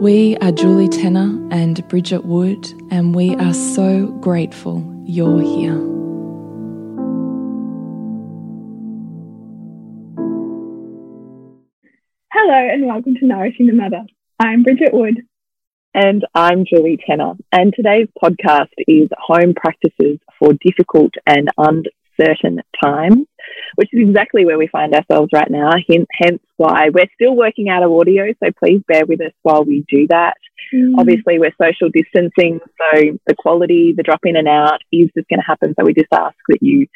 We are Julie Tenner and Bridget Wood, and we are so grateful you're here. Hello, and welcome to Nourishing the Mother. I'm Bridget Wood. And I'm Julie Tenner. And today's podcast is Home Practices for Difficult and Uncertain Times which is exactly where we find ourselves right now. Hence why we're still working out of audio. So please bear with us while we do that. Mm. Obviously, we're social distancing. So the quality, the drop in and out is just going to happen. So we just ask that you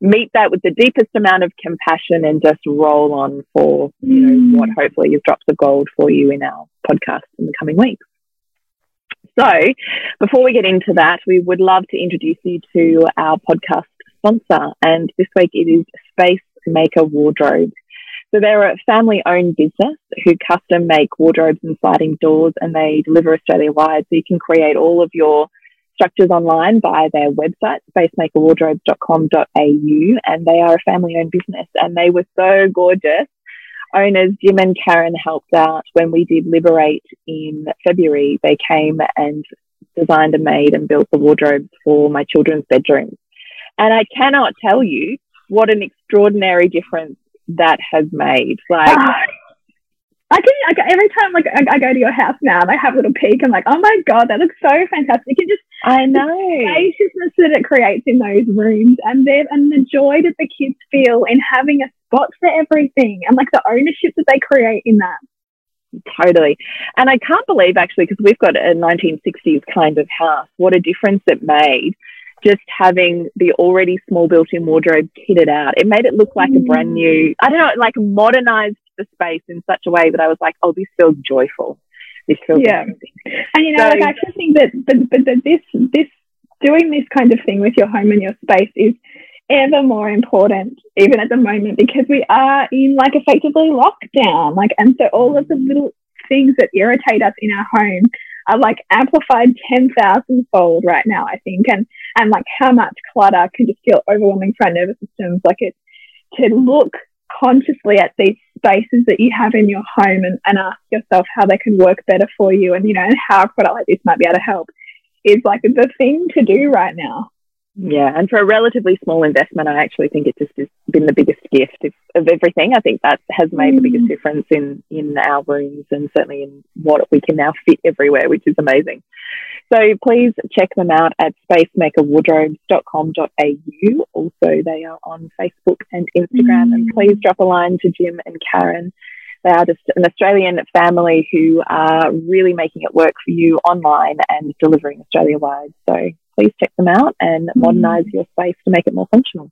meet that with the deepest amount of compassion and just roll on for, you know, mm. what hopefully is drops of gold for you in our podcast in the coming weeks. So, before we get into that, we would love to introduce you to our podcast sponsor, and this week it is Space Maker Wardrobes. So they're a family owned business who custom make wardrobes and sliding doors and they deliver Australia wide. So you can create all of your structures online via their website, spacemakerwardrobes.com.au. And they are a family owned business and they were so gorgeous. Owners Jim and Karen helped out when we did Liberate in February. They came and designed and made and built the wardrobes for my children's bedrooms. And I cannot tell you what an extraordinary difference that has made. Like, I can, I, every time like I, I, go to your house now and I have a little peek, I'm like, oh my god, that looks so fantastic! And just I know the spaciousness that it creates in those rooms, and the and the joy that the kids feel in having a spot for everything, and like the ownership that they create in that. Totally, and I can't believe actually because we've got a 1960s kind of house. What a difference it made just having the already small built-in wardrobe kitted out. It made it look like a brand new, mm. I don't know, like modernized the space in such a way that I was like, oh, this feels joyful. This feels yeah. Amazing. And you know, so, like I actually think that, but, but that this, this, doing this kind of thing with your home and your space is ever more important, even at the moment, because we are in like effectively lockdown. Like, and so all of the little things that irritate us in our home are like amplified 10,000 fold right now, I think. And, and like how much clutter can just feel overwhelming for our nervous systems. Like it, to look consciously at these spaces that you have in your home and, and ask yourself how they can work better for you and, you know, and how a product like this might be able to help is like the thing to do right now. Yeah, and for a relatively small investment, I actually think it just has been the biggest gift of, of everything. I think that has made mm. the biggest mm. difference in in our rooms and certainly in what we can now fit everywhere, which is amazing. So please check them out at spacemakerwardrobes.com.au. Also, they are on Facebook and Instagram. Mm. And please drop a line to Jim and Karen. They are just an Australian family who are really making it work for you online and delivering Australia wide. So please check them out and mm. modernize your space to make it more functional.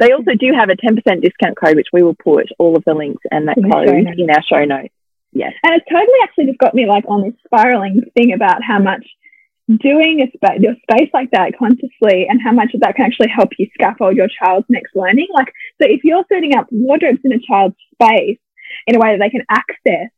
They also do have a 10% discount code, which we will put all of the links and that code in our show notes. Yes. And it's totally actually just got me like on this spiraling thing about how much doing a spa- your space like that consciously and how much of that can actually help you scaffold your child's next learning. Like, so if you're setting up wardrobes in a child's space in a way that they can access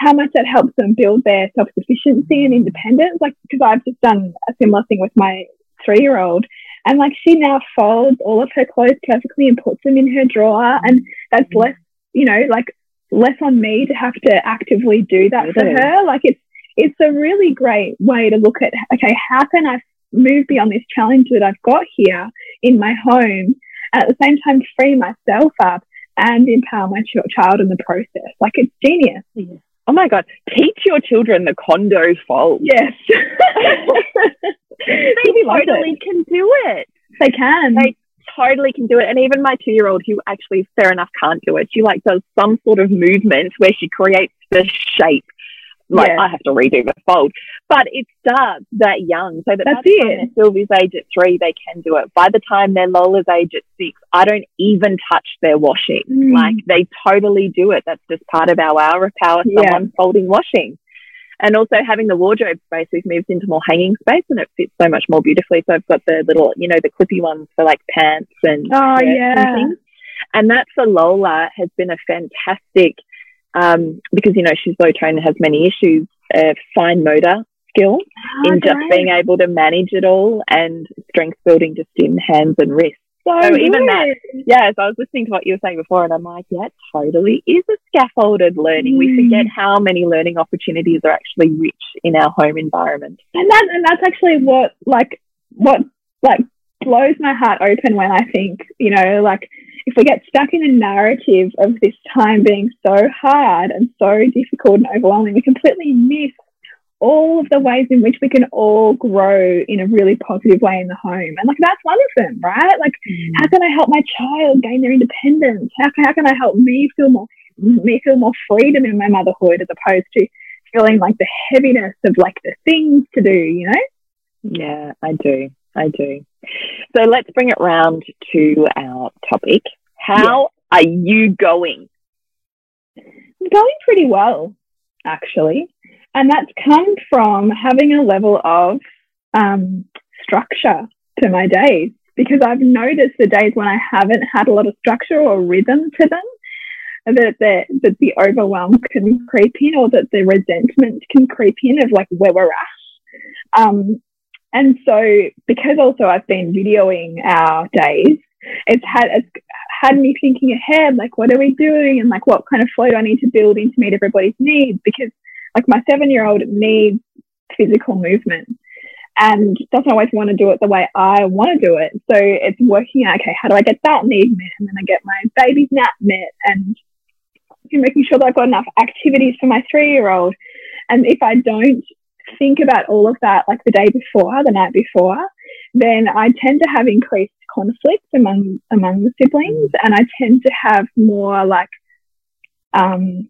how much that helps them build their self sufficiency and independence. Like, because I've just done a similar thing with my three year old. And like, she now folds all of her clothes perfectly and puts them in her drawer. And that's less, you know, like less on me to have to actively do that for her. Like, it's, it's a really great way to look at, okay, how can I move beyond this challenge that I've got here in my home? And at the same time, free myself up and empower my ch- child in the process. Like, it's genius. Yeah. Oh my God, teach your children the Kondo fold. Yes. they totally can do it. They can. They totally can do it. And even my two year old, who actually, fair enough, can't do it, she like does some sort of movement where she creates the shape like yeah. I have to redo the fold. But it starts that young, so that that's it. Sylvie's age at three, they can do it. By the time they're Lola's age at six, I don't even touch their washing. Mm. Like they totally do it. That's just part of our hour of power. Someone yeah. folding washing. And also having the wardrobe space, we've moved into more hanging space and it fits so much more beautifully. So I've got the little, you know, the clippy ones for like pants and, oh, yeah. and And that for Lola has been a fantastic um, because you know she's low tone and has many issues, uh, fine motor skill oh, in just being able to manage it all and strength building just in hands and wrists. So, so even that, yeah. So I was listening to what you were saying before, and I'm like, yeah, totally is a scaffolded learning. Mm. We forget how many learning opportunities are actually rich in our home environment, and that and that's actually what like what like blows my heart open when I think, you know, like if we get stuck in a narrative of this time being so hard and so difficult and overwhelming, we completely miss all of the ways in which we can all grow in a really positive way in the home. And like that's one of them, right? Like mm. how can I help my child gain their independence? How can, how can I help me feel more me feel more freedom in my motherhood as opposed to feeling like the heaviness of like the things to do, you know? Yeah, I do. I do. So let's bring it round to our topic. How are you going? I'm going pretty well, actually. And that's come from having a level of um, structure to my days because I've noticed the days when I haven't had a lot of structure or rhythm to them, that the, that the overwhelm can creep in or that the resentment can creep in of like where we're at. Um, and so, because also I've been videoing our days, it's had it's had me thinking ahead, like what are we doing, and like what kind of flow do I need to build in to meet everybody's needs? Because like my seven year old needs physical movement and doesn't always want to do it the way I want to do it. So it's working out, okay, how do I get that need met? And then I get my baby's nap met and making sure that I've got enough activities for my three year old. And if I don't think about all of that like the day before, the night before, then I tend to have increased conflict among among the siblings, and I tend to have more like um,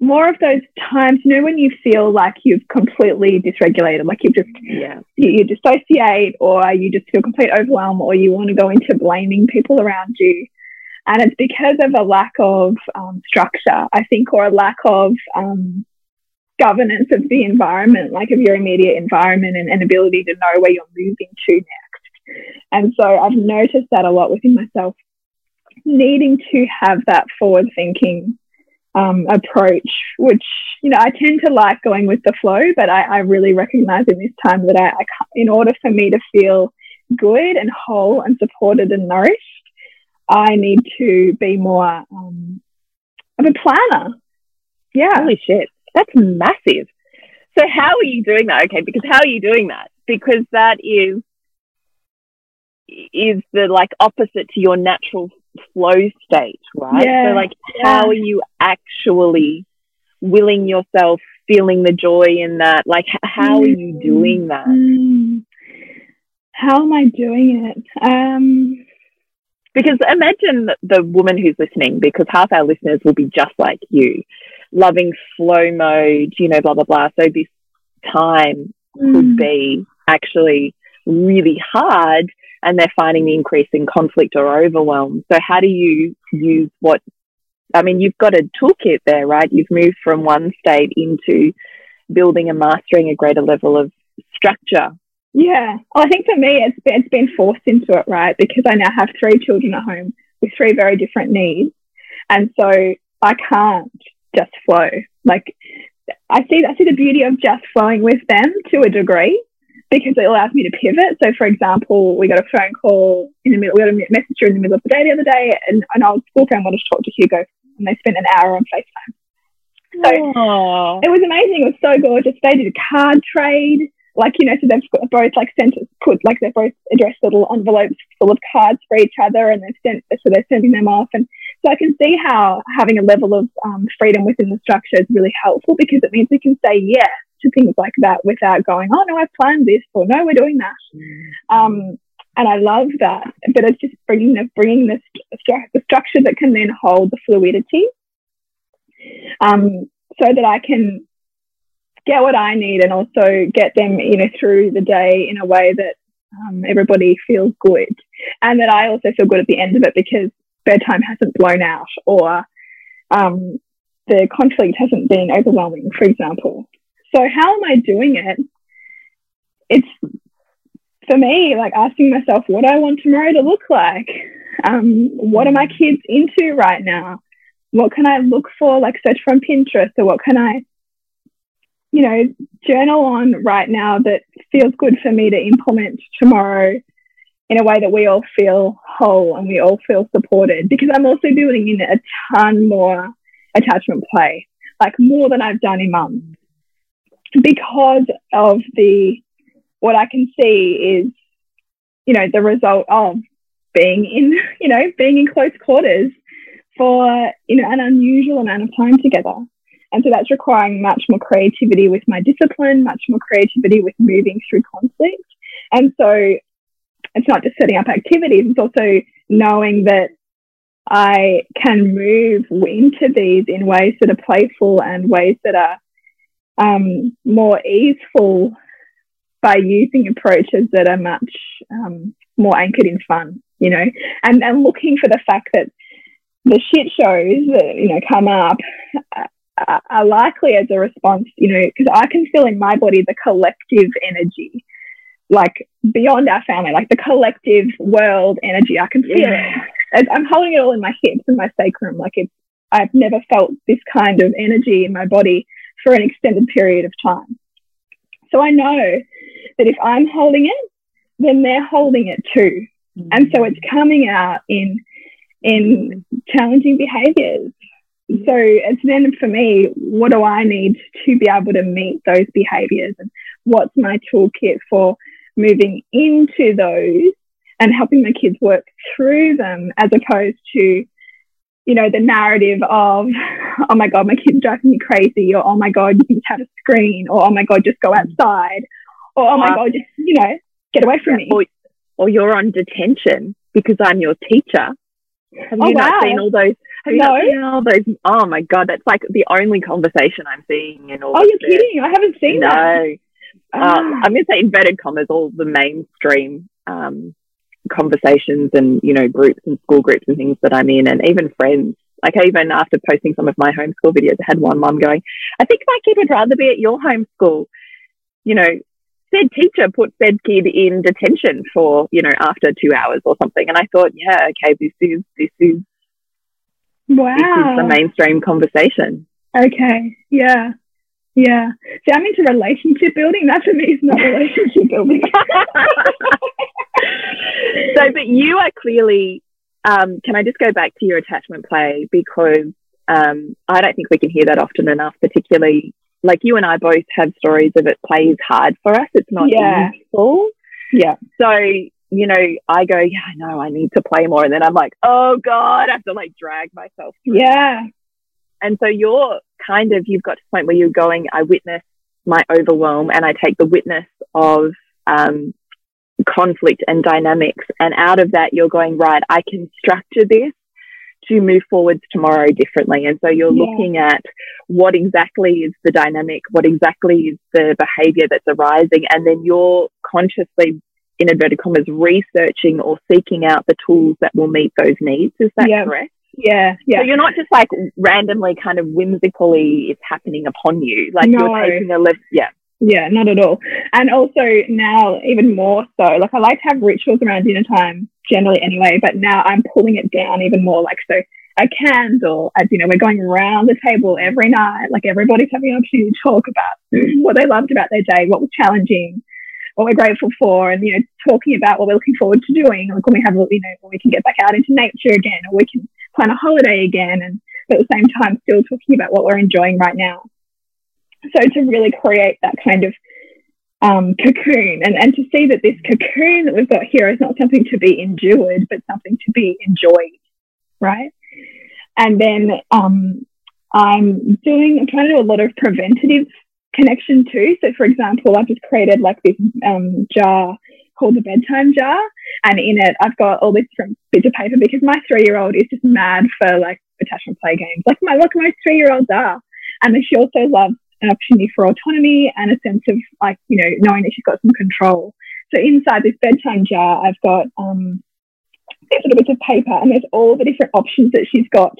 more of those times, you know, when you feel like you've completely dysregulated, like you just yeah. you, you dissociate, or you just feel complete overwhelm, or you want to go into blaming people around you. And it's because of a lack of um, structure, I think, or a lack of um, governance of the environment, like of your immediate environment and, and ability to know where you're moving to next. And so I've noticed that a lot within myself, needing to have that forward thinking um, approach, which, you know, I tend to like going with the flow, but I, I really recognize in this time that I, I in order for me to feel good and whole and supported and nourished, I need to be more um, of a planner. Yeah. Holy shit. That's massive. So how are you doing that? Okay, because how are you doing that? Because that is is the like opposite to your natural flow state, right? Yeah, so like how are you actually willing yourself, feeling the joy in that? Like how are you doing that? Mm. How am I doing it? Um because imagine the woman who's listening, because half our listeners will be just like you loving flow mode, you know, blah, blah, blah. So this time mm. could be actually really hard and they're finding the increase in conflict or overwhelm. So how do you use what, I mean, you've got a toolkit there, right? You've moved from one state into building and mastering a greater level of structure. Yeah. Well, I think for me, it's been, it's been forced into it, right? Because I now have three children at home with three very different needs. And so I can't just flow. like I see I see the beauty of just flowing with them to a degree because it allows me to pivot. So, for example, we got a phone call in the middle, we got a message in the middle of the day the other day, and an old school friend wanted to talk to Hugo, and they spent an hour on FaceTime. So Aww. it was amazing. It was so gorgeous. They did a card trade. Like, you know, so they've both like sent put like they've both addressed little envelopes full of cards for each other and they've sent so they're sending them off. And so I can see how having a level of um, freedom within the structure is really helpful because it means we can say yes to things like that without going, oh no, I've planned this or no, we're doing that. Mm-hmm. Um, and I love that, but it's just bringing the bringing this the structure that can then hold the fluidity, um, so that I can get what I need and also get them, you know, through the day in a way that um, everybody feels good, and that I also feel good at the end of it because bedtime hasn't blown out or um, the conflict hasn't been overwhelming, for example. So how am I doing it? It's for me, like asking myself what I want tomorrow to look like. Um, what are my kids into right now? What can I look for, like search from Pinterest, or what can I, you know, journal on right now that feels good for me to implement tomorrow in a way that we all feel whole and we all feel supported. Because I'm also building in a ton more attachment play, like more than I've done in months because of the what I can see is, you know, the result of being in, you know, being in close quarters for, you know, an unusual amount of time together. And so that's requiring much more creativity with my discipline, much more creativity with moving through conflict. And so it's not just setting up activities, it's also knowing that I can move into these in ways that are playful and ways that are um, more easeful by using approaches that are much um, more anchored in fun, you know, and, and looking for the fact that the shit shows that, you know, come up are, are likely as a response, you know, because I can feel in my body the collective energy, like beyond our family, like the collective world energy. I can feel yeah. it. I'm holding it all in my hips and my sacrum. Like it's, I've never felt this kind of energy in my body for an extended period of time. So I know that if I'm holding it, then they're holding it too. Mm-hmm. And so it's coming out in in challenging behaviors. So it's then for me, what do I need to be able to meet those behaviors and what's my toolkit for moving into those and helping the kids work through them as opposed to you know, the narrative of, oh my God, my kid's driving me crazy, or oh my God, you can just have a screen, or oh my God, just go outside, or oh my uh, God, just, you know, get away from me. Or, or you're on detention because I'm your teacher. Have oh, you wow. not seen all those? Have you no. not seen all those? Oh my God, that's like the only conversation I'm seeing in all Oh, you're kidding. I haven't seen no. that. Um, ah. I'm going to say inverted commas, all the mainstream um, conversations and, you know, groups and school groups and things that I'm in and even friends. Like even after posting some of my homeschool videos, I had one mom going, I think my kid would rather be at your homeschool. You know, said teacher put said kid in detention for, you know, after two hours or something. And I thought, yeah, okay, this is, this is, wow. This is the mainstream conversation. Okay. Yeah. Yeah. See, I'm into relationship building. That for me is not relationship building. so, but you are clearly, um, can I just go back to your attachment play? Because um, I don't think we can hear that often enough, particularly like you and I both have stories of it plays hard for us. It's not yeah. easy. Yeah. So, you know, I go, yeah, I know I need to play more. And then I'm like, oh God, I have to like drag myself. Through. Yeah. And so you're kind of, you've got to the point where you're going, I witness my overwhelm and I take the witness of um, conflict and dynamics. And out of that, you're going, right, I can structure this to move forwards tomorrow differently. And so you're yeah. looking at what exactly is the dynamic, what exactly is the behavior that's arising. And then you're consciously, in inverted commas, researching or seeking out the tools that will meet those needs. Is that yeah. correct? Yeah, yeah. So you're not just like randomly kind of whimsically it's happening upon you. Like no. you're taking a lift. Yeah. Yeah, not at all. And also now even more so, like I like to have rituals around dinner time generally anyway, but now I'm pulling it down even more. Like, so a candle as you know we're going around the table every night like everybody's having an opportunity to talk about what they loved about their day what was challenging what we're grateful for and you know talking about what we're looking forward to doing like when we have you know when we can get back out into nature again or we can plan a holiday again and at the same time still talking about what we're enjoying right now so to really create that kind of um, cocoon and, and to see that this cocoon that we've got here is not something to be endured but something to be enjoyed right and then um, I'm doing, I'm trying to do a lot of preventative connection too. So, for example, I've just created like this um, jar called the bedtime jar, and in it, I've got all these different bits of paper because my three year old is just mad for like attachment play games, like my like my three year olds are, and she also loves an opportunity for autonomy and a sense of like you know knowing that she's got some control. So inside this bedtime jar, I've got um, these little bits of paper and there's all the different options that she's got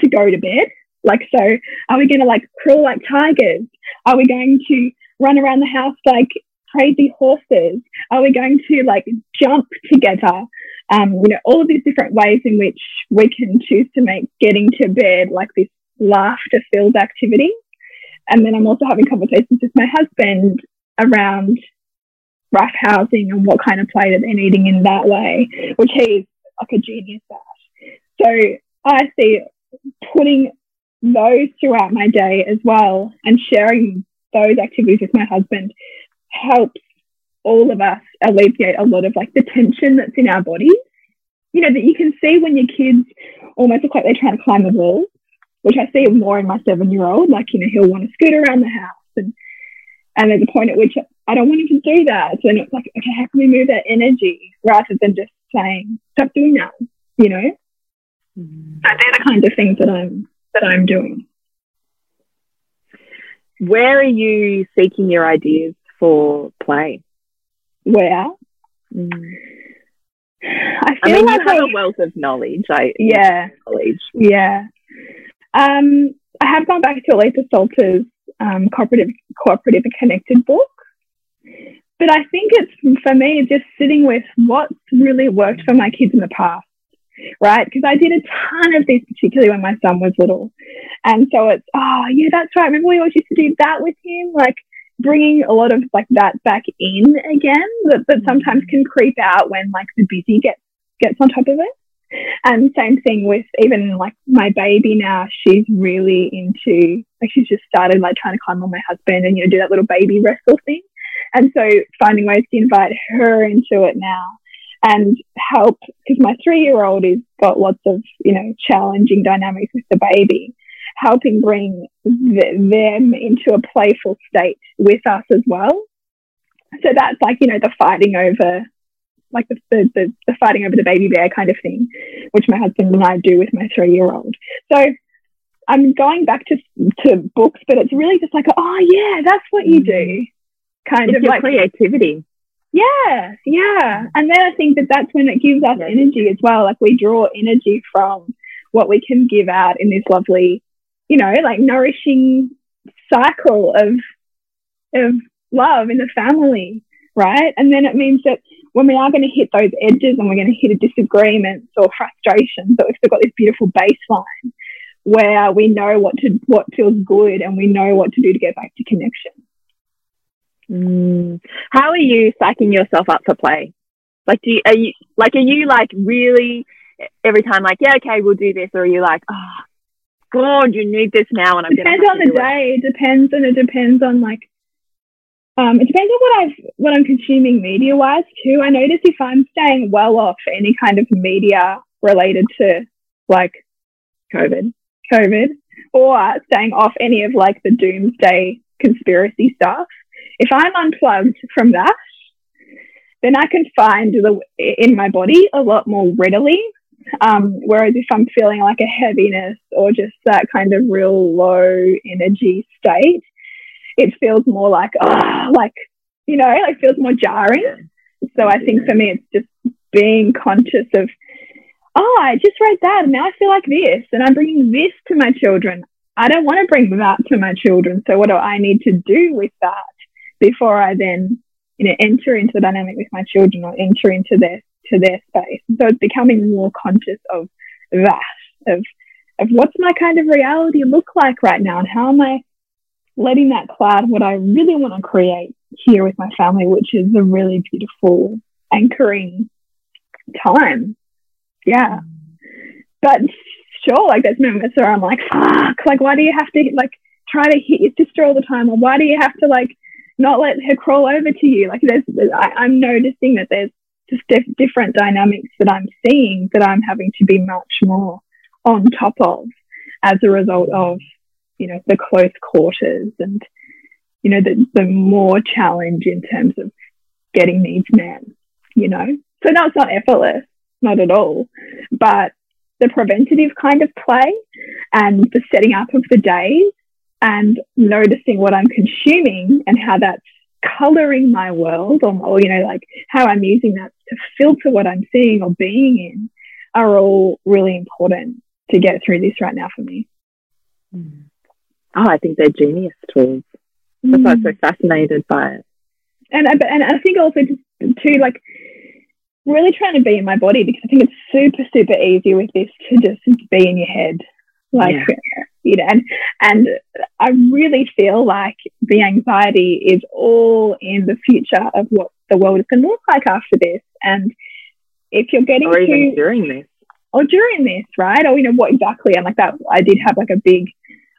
to go to bed. Like, so are we going to like crawl like tigers? Are we going to run around the house like crazy horses? Are we going to like jump together? Um, you know, all of these different ways in which we can choose to make getting to bed like this laughter filled activity. And then I'm also having conversations with my husband around rough housing and what kind of play that they're needing in that way, which he's like a genius at. So I see putting those throughout my day as well and sharing those activities with my husband helps all of us alleviate a lot of like the tension that's in our bodies. You know, that you can see when your kids almost look like they're trying to climb a wall, which I see more in my seven year old. Like, you know, he'll want to scoot around the house and and there's a point at which I don't want him to do that. So then it's like, okay, how can we move that energy rather than just saying, stop doing that, you know? Mm. So they're the kinds of things that I'm that I'm doing. Where are you seeking your ideas for play? Where? Mm. I, I mean, like you have I, a wealth of knowledge. I yeah, knowledge. Yeah. Um, I have gone back to Aletha Solter's um, cooperative, cooperative and connected book, but I think it's for me just sitting with what's really worked for my kids in the past, right? Because I did a ton of this, particularly when my son was little. And so it's, oh, yeah, that's right. Remember we always used to do that with him? Like bringing a lot of like that back in again that, that sometimes mm. can creep out when like the busy gets, gets on top of it. And same thing with even like my baby now, she's really into, like she's just started like trying to climb on my husband and, you know, do that little baby wrestle thing. And so finding ways to invite her into it now and help, because my three year old has got lots of, you know, challenging dynamics with the baby, helping bring them into a playful state with us as well. So that's like, you know, the fighting over, like the, the, the, the fighting over the baby bear kind of thing, which my husband and I do with my three year old. So I'm going back to, to books, but it's really just like, oh yeah, that's what you do mm-hmm. kind it's of like creativity. Yeah, yeah. And then I think that that's when it gives us energy as well. Like we draw energy from what we can give out in this lovely, you know, like nourishing cycle of of love in the family, right? And then it means that when we are going to hit those edges and we're going to hit a disagreements or frustrations, that we've still got this beautiful baseline where we know what to what feels good and we know what to do to get back to connection. Mm. How are you psyching yourself up for play? Like, do you, are you like, are you like really every time like, yeah, okay, we'll do this, or are you like, oh, God, you need this now, and I'm depends on the day. It. it depends, and it depends on like, um, it depends on what I've what I'm consuming media wise too. I notice if I'm staying well off any kind of media related to like COVID, COVID, or staying off any of like the doomsday conspiracy stuff if I'm unplugged from that, then I can find the in my body a lot more readily. Um, whereas if I'm feeling like a heaviness or just that kind of real low energy state, it feels more like oh, like you know, like feels more jarring. So I think for me, it's just being conscious of oh, I just read that and now I feel like this, and I'm bringing this to my children. I don't want to bring that to my children. So what do I need to do with that? before I then, you know, enter into the dynamic with my children or enter into their to their space. So it's becoming more conscious of that, of of what's my kind of reality look like right now and how am I letting that cloud what I really want to create here with my family, which is a really beautiful anchoring time. Yeah. But sure, like there's moments where I'm like, fuck, like why do you have to like try to hit your sister all the time? Or why do you have to like not let her crawl over to you? Like there's, I, am noticing that there's just dif- different dynamics that I'm seeing that I'm having to be much more on top of as a result of, you know, the close quarters and, you know, the, the more challenge in terms of getting needs met, you know? So no, it's not effortless, not at all. But the preventative kind of play and the setting up of the days and noticing what I'm consuming and how that's coloring my world or, or, you know, like how I'm using that to filter what I'm seeing or being in are all really important to get through this right now for me. Mm. Oh, I think they're genius tools. That's why I'm so mm. fascinated by it. And, and I think also just to like really trying to be in my body because I think it's super, super easy with this to just be in your head. Like, yeah. You know, and, and I really feel like the anxiety is all in the future of what the world is going to look like after this. And if you're getting or even to, during this, or during this, right? Or, you know, what exactly? And like that, I did have like a big,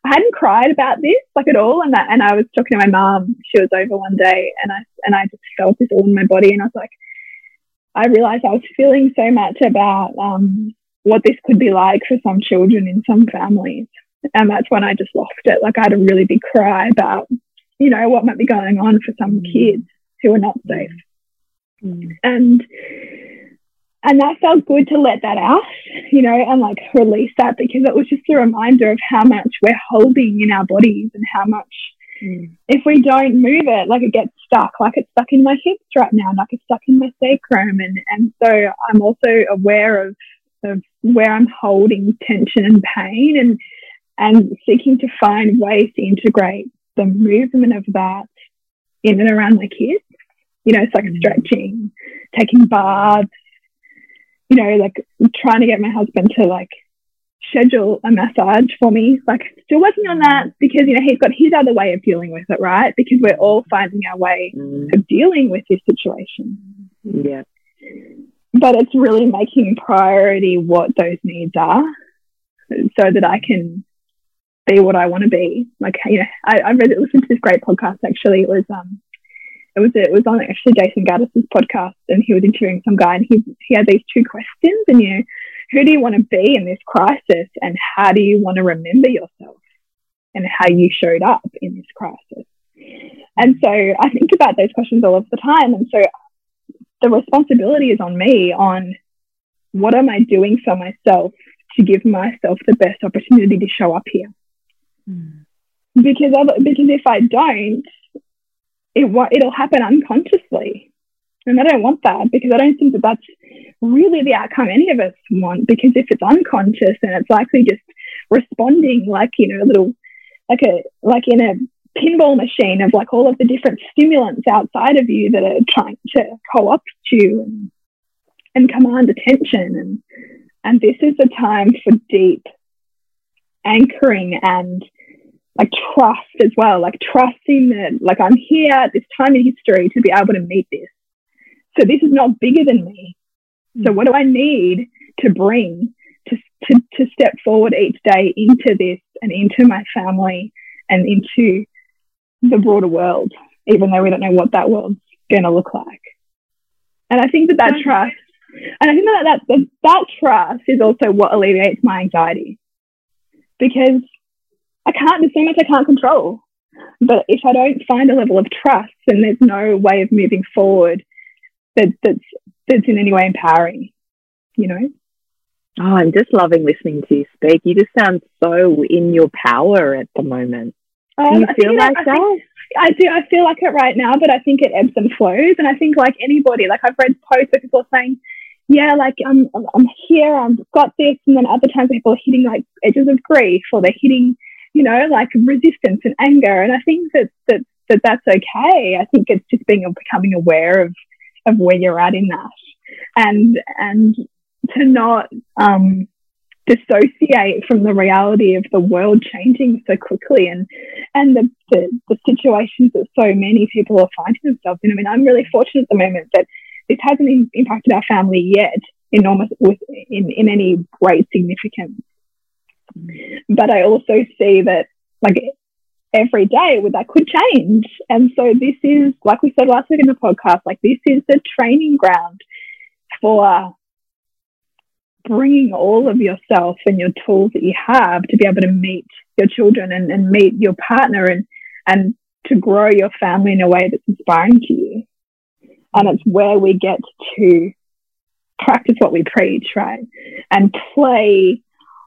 I hadn't cried about this like at all. And that, and I was talking to my mom, she was over one day and I, and I just felt this all in my body. And I was like, I realized I was feeling so much about um, what this could be like for some children in some families. And that's when I just lost it. Like I had a really big cry about, you know, what might be going on for some mm. kids who are not safe. Mm. And and that felt good to let that out, you know, and like release that because it was just a reminder of how much we're holding in our bodies and how much Mm. If we don't move it, like it gets stuck, like it's stuck in my hips right now, like it's stuck in my sacrum. And, and so I'm also aware of, of where I'm holding tension and pain and, and seeking to find ways to integrate the movement of that in and around my kids. You know, it's like mm. stretching, taking baths, you know, like trying to get my husband to like schedule a massage for me. Like still working on that because, you know, he's got his other way of dealing with it, right? Because we're all finding our way mm. of dealing with this situation. Yeah. But it's really making priority what those needs are so that I can be what I want to be. Like, you know, I, I really listened to this great podcast actually. It was, um, it was, it was on actually Jayson Gaddis's podcast and he was interviewing some guy and he, he had these two questions and, you know, who do you want to be in this crisis and how do you want to remember yourself and how you showed up in this crisis? And so I think about those questions all of the time. And so the responsibility is on me on what am I doing for myself to give myself the best opportunity to show up here? Because, because if I don't, it, it'll happen unconsciously. And I don't want that because I don't think that that's really the outcome any of us want. Because if it's unconscious and it's likely just responding like, you know, a little, like a, like in a pinball machine of like all of the different stimulants outside of you that are trying to co-opt you and, and command attention. And, and this is a time for deep anchoring and like trust as well, like trusting that like I'm here at this time in history to be able to meet this so this is not bigger than me. So mm. what do I need to bring to, to, to step forward each day into this and into my family and into the broader world, even though we don't know what that world's going to look like. And I think that that trust, and I think that that, that that trust is also what alleviates my anxiety because I can't, there's so much I can't control. But if I don't find a level of trust, then there's no way of moving forward that, that's that's in any way empowering, you know. Oh, I'm just loving listening to you speak. You just sound so in your power at the moment. Do um, you feel like that? Think, I do. I feel like it right now, but I think it ebbs and flows. And I think, like anybody, like I've read posts where people are saying, "Yeah, like I'm, I'm here. I've got this," and then other times people are hitting like edges of grief, or they're hitting, you know, like resistance and anger. And I think that that, that that's okay. I think it's just being becoming aware of of where you're at in that and and to not um dissociate from the reality of the world changing so quickly and and the, the, the situations that so many people are finding themselves in. I mean, I'm really fortunate at the moment that this hasn't impacted our family yet enormous with in, in any great significance. But I also see that like every day that could change. And so this is, like we said last week in the podcast, like this is the training ground for bringing all of yourself and your tools that you have to be able to meet your children and, and meet your partner and, and to grow your family in a way that's inspiring to you. And it's where we get to practice what we preach, right? And play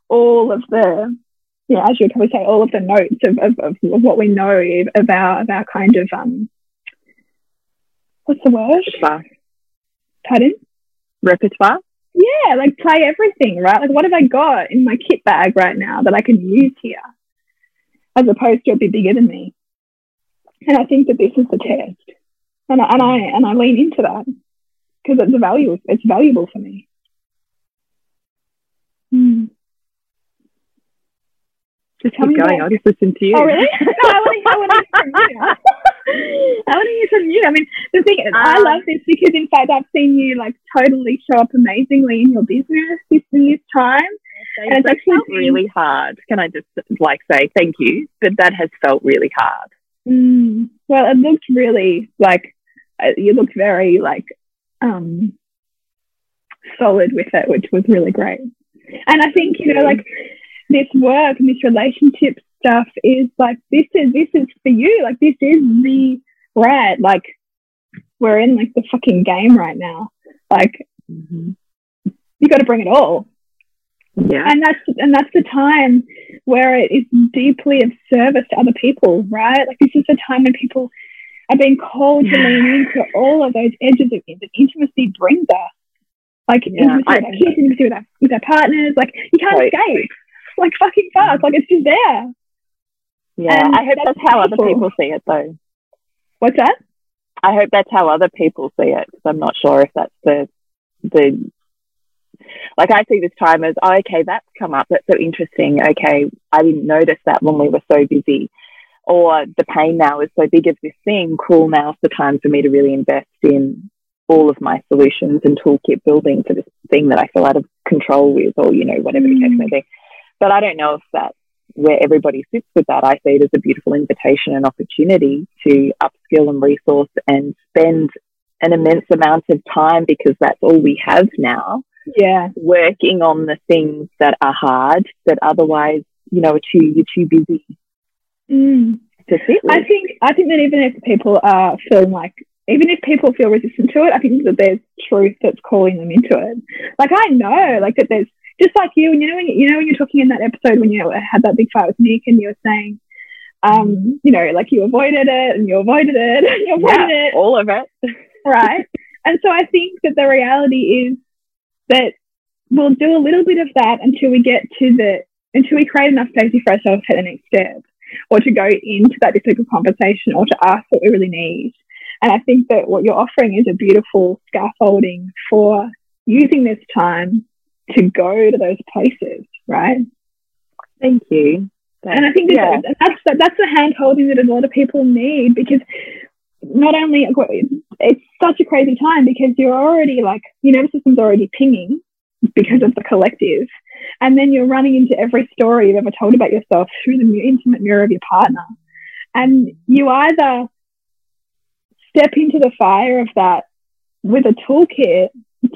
all of the, yeah, as you would probably say, all of the notes of, of, of, of what we know of our, of our kind of, um, what's the word? Repertoire. Pardon? Repertoire? Yeah, like play everything, right? Like, what have I got in my kit bag right now that I can use here? As opposed to it be bigger than me. And I think that this is the test. And I, and I, and I lean into that because it's a value, it's valuable for me. Hmm. Just keep going. I'll just listen to you. Oh, really? no, I want to, I want to hear from you. I want to hear from you. I mean, the thing is, um, I love this because, in fact, I've seen you like totally show up amazingly in your business this, in this time. And it's actually been, really hard. Can I just like say thank you? But that has felt really hard. Mm, well, it looked really like uh, you looked very like um solid with it, which was really great. And I think you know, like this work and this relationship stuff is like this is this is for you. Like this is the right. Like we're in like the fucking game right now. Like mm-hmm. you got to bring it all. Yeah. And that's and that's the time where it is deeply of service to other people, right? Like this is the time when people are being called yeah. to lean into all of those edges of that intimacy brings us. Like yeah, intimacy with our kids, intimacy with our, with our partners. Like you can't right. escape like fucking fast. Like it's just there. Yeah, and I hope that's, that's how other people see it though. What's that? I hope that's how other people see it because I'm not sure if that's the the like I see this time as oh, okay, that's come up. That's so interesting. Okay, I didn't notice that when we were so busy. Or the pain now is so big of this thing. Cool, now's the time for me to really invest in all of my solutions and toolkit building for this thing that I feel out of control with, or you know, whatever mm. the case may be. But I don't know if that's where everybody sits with that. I see it as a beautiful invitation and opportunity to upskill and resource and spend an immense amount of time because that's all we have now. Yeah. Working on the things that are hard that otherwise, you know, are too, you're too busy mm. to sit with. I think, I think that even if people are feeling like, even if people feel resistant to it, I think that there's truth that's calling them into it. Like I know, like that there's just like you, and you know, when you, know when you're talking in that episode when you had that big fight with Nick, and you were saying, um, you know, like you avoided it and you avoided it and you avoided yeah, it, all of it, right? and so I think that the reality is that we'll do a little bit of that until we get to the until we create enough safety for ourselves to take the next step, or to go into that difficult conversation, or to ask what we really need. And I think that what you're offering is a beautiful scaffolding for using this time to go to those places, right? Thank you. and I think yeah. that's that's the hand holding that a lot of people need because not only it's such a crazy time because you're already like your nervous system's already pinging because of the collective, and then you're running into every story you've ever told about yourself through the intimate mirror of your partner, and you either step into the fire of that with a toolkit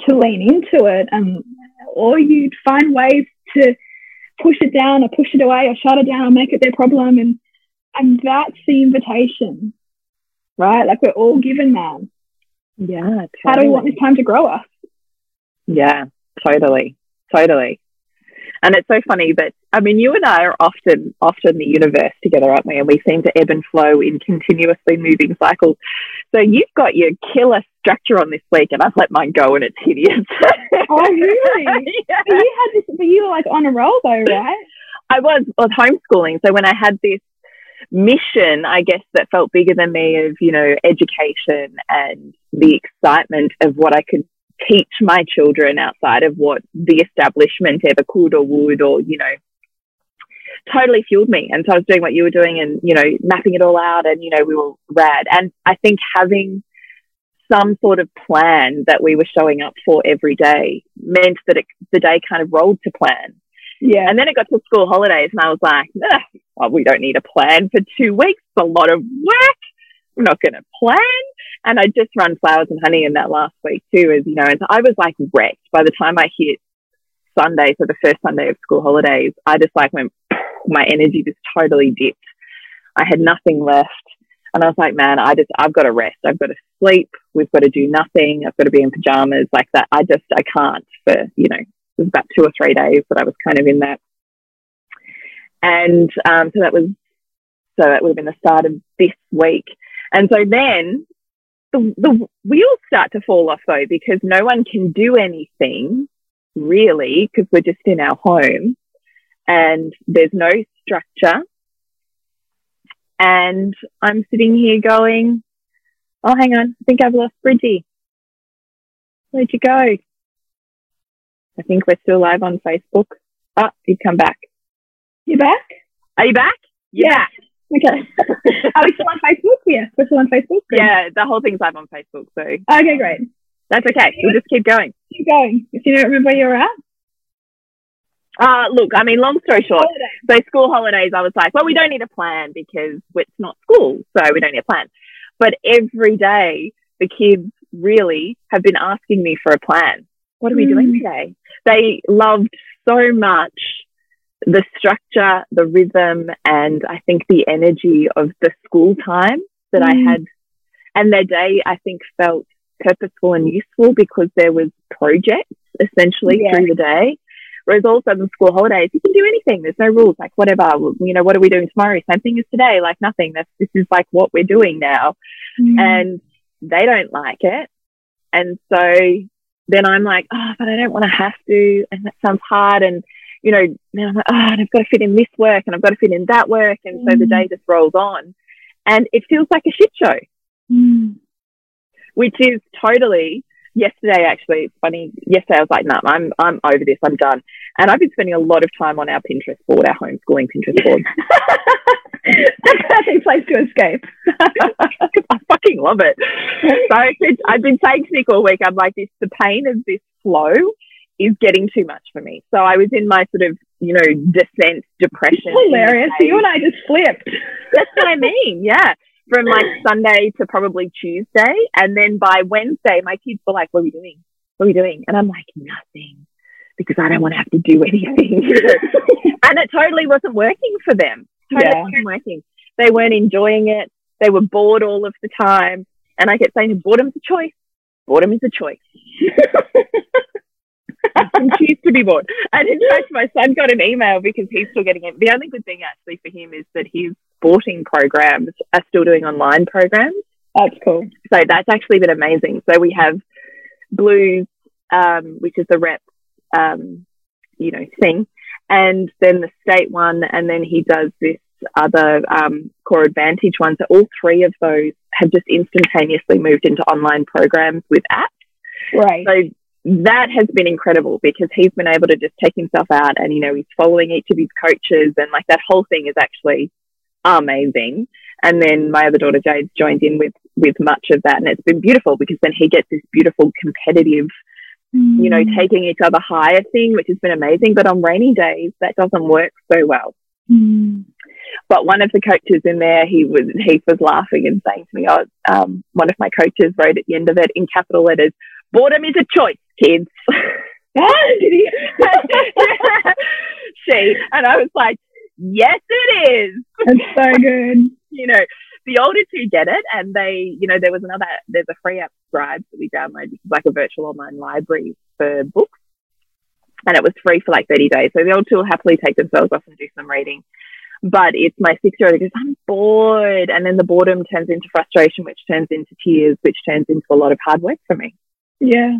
to lean into it and or you'd find ways to push it down or push it away or shut it down or make it their problem. And, and that's the invitation, right? Like we're all given that. Yeah. Totally. How do we want this time to grow us? Yeah, totally. Totally. And it's so funny that I mean, you and I are often often the universe together, aren't we? And we seem to ebb and flow in continuously moving cycles. So you've got your killer structure on this week, and I've let mine go, and it's hideous. oh, really? yeah. But you had this, but you were like on a roll, though, right? I was. I was homeschooling, so when I had this mission, I guess, that felt bigger than me of you know education and the excitement of what I could teach my children outside of what the establishment ever could or would or, you know, totally fueled me. And so I was doing what you were doing and, you know, mapping it all out and, you know, we were rad. And I think having some sort of plan that we were showing up for every day meant that it, the day kind of rolled to plan. Yeah. And then it got to school holidays and I was like, well, we don't need a plan for two weeks. It's a lot of work. Not going to plan. And I just run flowers and honey in that last week too, as you know. And so I was like wrecked by the time I hit Sunday, so the first Sunday of school holidays. I just like went, my energy just totally dipped. I had nothing left. And I was like, man, I just, I've got to rest. I've got to sleep. We've got to do nothing. I've got to be in pajamas like that. I just, I can't for, you know, it was about two or three days that I was kind of in that. And um, so that was, so that would have been the start of this week. And so then the, the wheels start to fall off though, because no one can do anything really because we're just in our home and there's no structure. And I'm sitting here going, oh, hang on. I think I've lost Bridgie. Where'd you go? I think we're still live on Facebook. Oh, you've come back. You back? Are you back? Yeah. Okay. Are we still on Facebook? Yeah, we're still on Facebook. Yeah, the whole thing's live on Facebook. So okay, great. That's okay. We'll just keep going. Keep going. If you don't remember where you're at. Uh, look, I mean, long story short, so school holidays, I was like, well, we don't need a plan because it's not school, so we don't need a plan. But every day, the kids really have been asking me for a plan. What are we mm. doing today? They loved so much the structure, the rhythm, and I think the energy of the school time that mm. I had. And their day, I think, felt purposeful and useful because there was projects essentially yeah. through the day. Whereas also in school holidays, you can do anything. There's no rules, like whatever, you know, what are we doing tomorrow? Same thing as today, like nothing. That's, this is like what we're doing now. Mm. And they don't like it. And so then I'm like, oh, but I don't want to have to. And that sounds hard. And, you know, then I'm like, oh, and I've got to fit in this work and I've got to fit in that work. And mm. so the mm. day just rolls on and it feels like a shit show, mm. which is totally yesterday actually it's funny yesterday i was like no nah, i'm i'm over this i'm done and i've been spending a lot of time on our pinterest board our homeschooling pinterest board perfect place to escape i fucking love it so i've been saying to nick all week i'm like this the pain of this flow is getting too much for me so i was in my sort of you know descent depression hilarious you and i just flipped that's what i mean yeah from like Sunday to probably Tuesday. And then by Wednesday, my kids were like, What are we doing? What are we doing? And I'm like, Nothing, because I don't want to have to do anything. and it totally wasn't working for them. Totally yeah. wasn't working. They weren't enjoying it. They were bored all of the time. And I kept saying, Boredom's a choice. Boredom is a choice. can choose to be bored. And in fact, my son got an email because he's still getting it. The only good thing actually for him is that his sporting programs are still doing online programs. That's cool. So that's actually been amazing. So we have Blues, um, which is the rep, um, you know, thing, and then the state one, and then he does this other um, core advantage one. So all three of those have just instantaneously moved into online programs with apps. Right. So that has been incredible because he's been able to just take himself out and, you know, he's following each of his coaches and like that whole thing is actually amazing. And then my other daughter Jade's joined in with, with much of that. And it's been beautiful because then he gets this beautiful competitive, mm. you know, mm. taking each other higher thing, which has been amazing. But on rainy days, that doesn't work so well. Mm. But one of the coaches in there, he was he was laughing and saying to me, "Oh, um, one of my coaches wrote at the end of it in capital letters, boredom is a choice, kids." she and I was like, "Yes, it is." It's so good. you know, the older two get it, and they, you know, there was another. There's a free app, Scribd, that we downloaded, which is like a virtual online library for books, and it was free for like 30 days. So the old two will happily take themselves off and do some reading. But it's my six year old who goes, I'm bored. And then the boredom turns into frustration, which turns into tears, which turns into a lot of hard work for me. Yeah.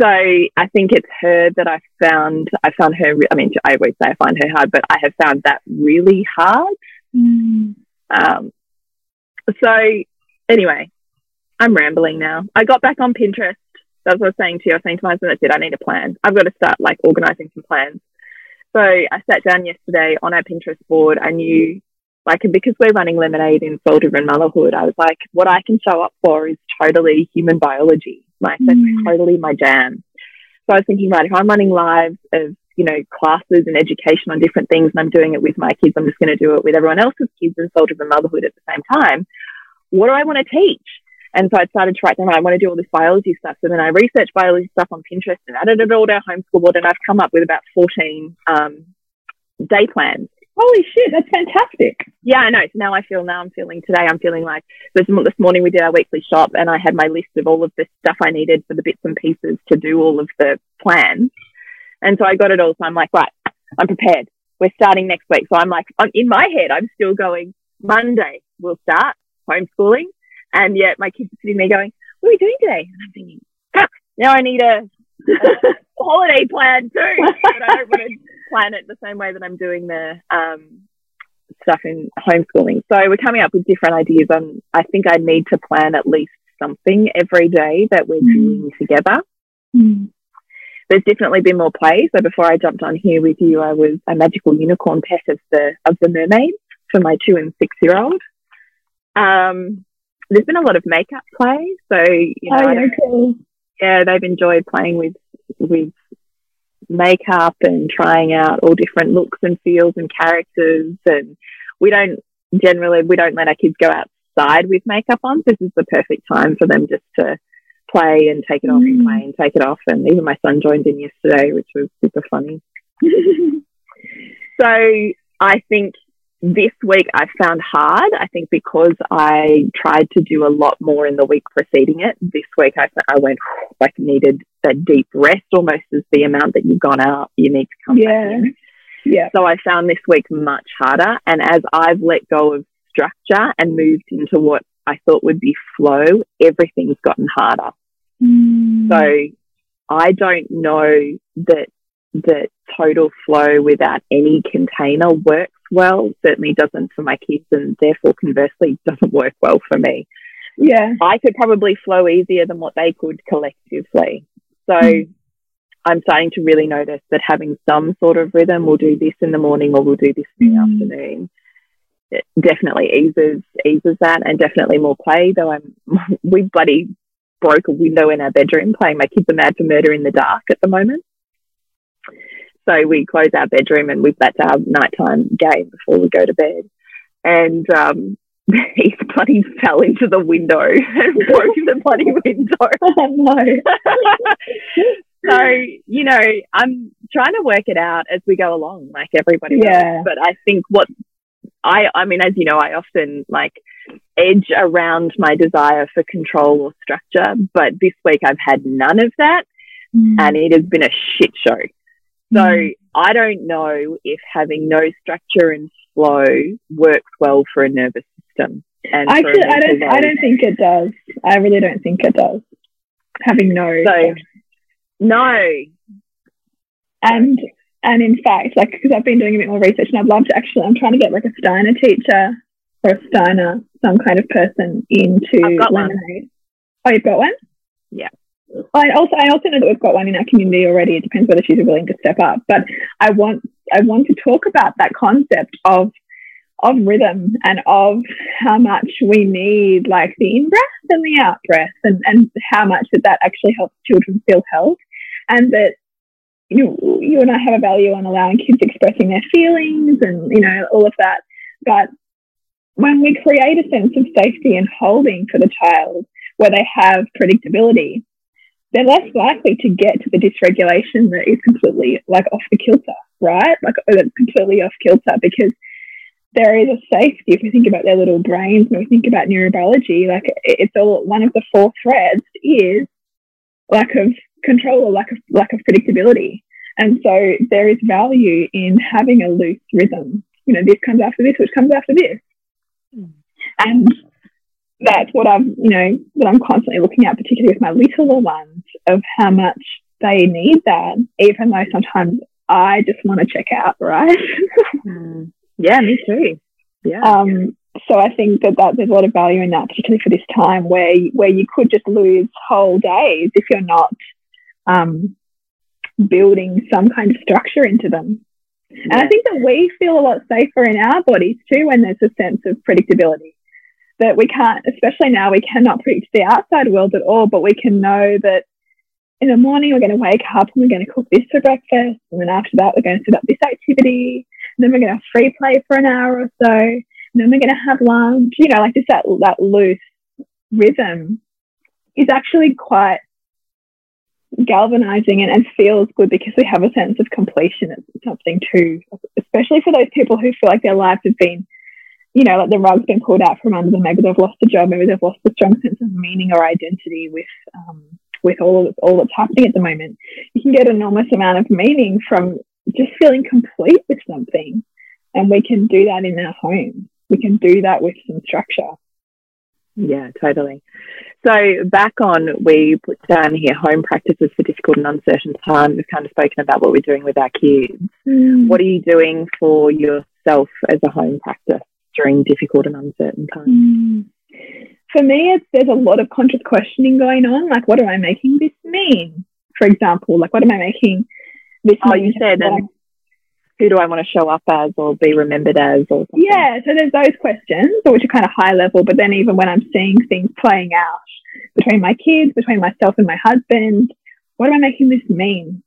So I think it's her that I found, I found her, I mean, I always say I find her hard, but I have found that really hard. Mm. Um, so anyway, I'm rambling now. I got back on Pinterest That's what I was saying to you. I was saying to my husband, that's it. I need a plan. I've got to start like organizing some plans. So I sat down yesterday on our Pinterest board. I knew like because we're running lemonade in soul driven motherhood, I was like, what I can show up for is totally human biology. Like that's mm. totally my jam. So I was thinking, right, if I'm running lives of, you know, classes and education on different things and I'm doing it with my kids, I'm just going to do it with everyone else's kids and soul driven motherhood at the same time. What do I want to teach? And so I started to write down, I want to do all this biology stuff. So then I researched biology stuff on Pinterest and added it all to our homeschool board. And I've come up with about 14 um, day plans. Holy shit, that's fantastic. Yeah, I know. So now I feel, now I'm feeling today, I'm feeling like this, this morning we did our weekly shop and I had my list of all of the stuff I needed for the bits and pieces to do all of the plans. And so I got it all. So I'm like, right, I'm prepared. We're starting next week. So I'm like, I'm in my head, I'm still going, Monday, we'll start homeschooling. And yet my kids are sitting there going, what are we doing today? And I'm thinking, fuck, now I need a, a holiday plan too. But I don't want to plan it the same way that I'm doing the um, stuff in homeschooling. So we're coming up with different ideas on, I think I need to plan at least something every day that we're mm. doing together. Mm. There's definitely been more play. So before I jumped on here with you, I was a magical unicorn pet of the, of the mermaids for my two and six year old. Um, there's been a lot of makeup play. So, you know, oh, cool. Yeah, they've enjoyed playing with, with makeup and trying out all different looks and feels and characters. And we don't generally, we don't let our kids go outside with makeup on. This is the perfect time for them just to play and take it off mm. and play and take it off. And even my son joined in yesterday, which was super funny. so I think this week I found hard. I think because I tried to do a lot more in the week preceding it. This week I, I went like needed a deep rest almost as the amount that you've gone out. You need to come yeah. back in. Yeah. So I found this week much harder. And as I've let go of structure and moved into what I thought would be flow, everything's gotten harder. Mm. So I don't know that that total flow without any container works well. Certainly doesn't for my kids, and therefore conversely doesn't work well for me. Yeah, I could probably flow easier than what they could collectively. So. Mm. I'm starting to really notice that having some sort of rhythm, we'll do this in the morning or we'll do this in the mm. afternoon, it definitely eases eases that, and definitely more play. Though I'm, we bloody broke a window in our bedroom playing my kids are mad for murder in the dark at the moment. So we close our bedroom and we that's our nighttime game before we go to bed. And um, he bloody fell into the window and broke the bloody window. Oh, no. so, you know, I'm trying to work it out as we go along, like everybody yeah. But I think what I, I mean, as you know, I often like edge around my desire for control or structure, but this week I've had none of that mm. and it has been a shit show. So mm. I don't know if having no structure and flow works well for a nervous system. And Actually, I don't. I don't think it does. I really don't think it does. Having no. So, no. And and in fact, like because I've been doing a bit more research, and I'd love to actually. I'm trying to get like a Steiner teacher or a Steiner, some kind of person into lemonade. One. Oh, you've got one. Yeah. I also I also know that we've got one in our community already. It depends whether she's willing to step up. But I want I want to talk about that concept of of rhythm and of how much we need like the in breath and the out breath and, and how much that that actually helps children feel held and that you you and I have a value on allowing kids expressing their feelings and you know all of that. But when we create a sense of safety and holding for the child where they have predictability, they're less likely to get to the dysregulation that is completely like off the kilter, right? Like completely off kilter because there is a safety if we think about their little brains and we think about neurobiology, like it's all one of the four threads is lack of control or lack of lack of predictability. And so there is value in having a loose rhythm. You know, this comes after this, which comes after this. Mm. And that's what I'm, you know, that I'm constantly looking at, particularly with my littler ones, of how much they need that, even though sometimes I just want to check out, right? mm. Yeah, me too. Yeah. Um, so I think that, that there's a lot of value in that, particularly for this time where where you could just lose whole days if you're not um, building some kind of structure into them. Yeah. And I think that we feel a lot safer in our bodies too when there's a sense of predictability. That we can't, especially now, we cannot predict the outside world at all, but we can know that in the morning we're going to wake up and we're going to cook this for breakfast, and then after that we're going to set up this activity, and then we're going to free play for an hour or so, and then we're going to have lunch. You know, like just that that loose rhythm is actually quite galvanizing and, and feels good because we have a sense of completion It's something too, especially for those people who feel like their lives have been, you know, like the rug's been pulled out from under them. Maybe they've lost a job, maybe they've lost a strong sense of meaning or identity with um, with all of all that's happening at the moment. You can get an enormous amount of meaning from just feeling complete with something. And we can do that in our home. We can do that with some structure. Yeah, totally. So back on, we put down here home practices for difficult and uncertain times. We've kind of spoken about what we're doing with our kids. Mm. What are you doing for yourself as a home practice during difficult and uncertain times? Mm. For me, it's, there's a lot of conscious questioning going on. Like, what am I making this mean? For example, like, what am I making this oh, you said, and who do I want to show up as or be remembered as or something? Yeah, so there's those questions, which are kind of high level, but then even when I'm seeing things playing out between my kids, between myself and my husband, what am I making this mean?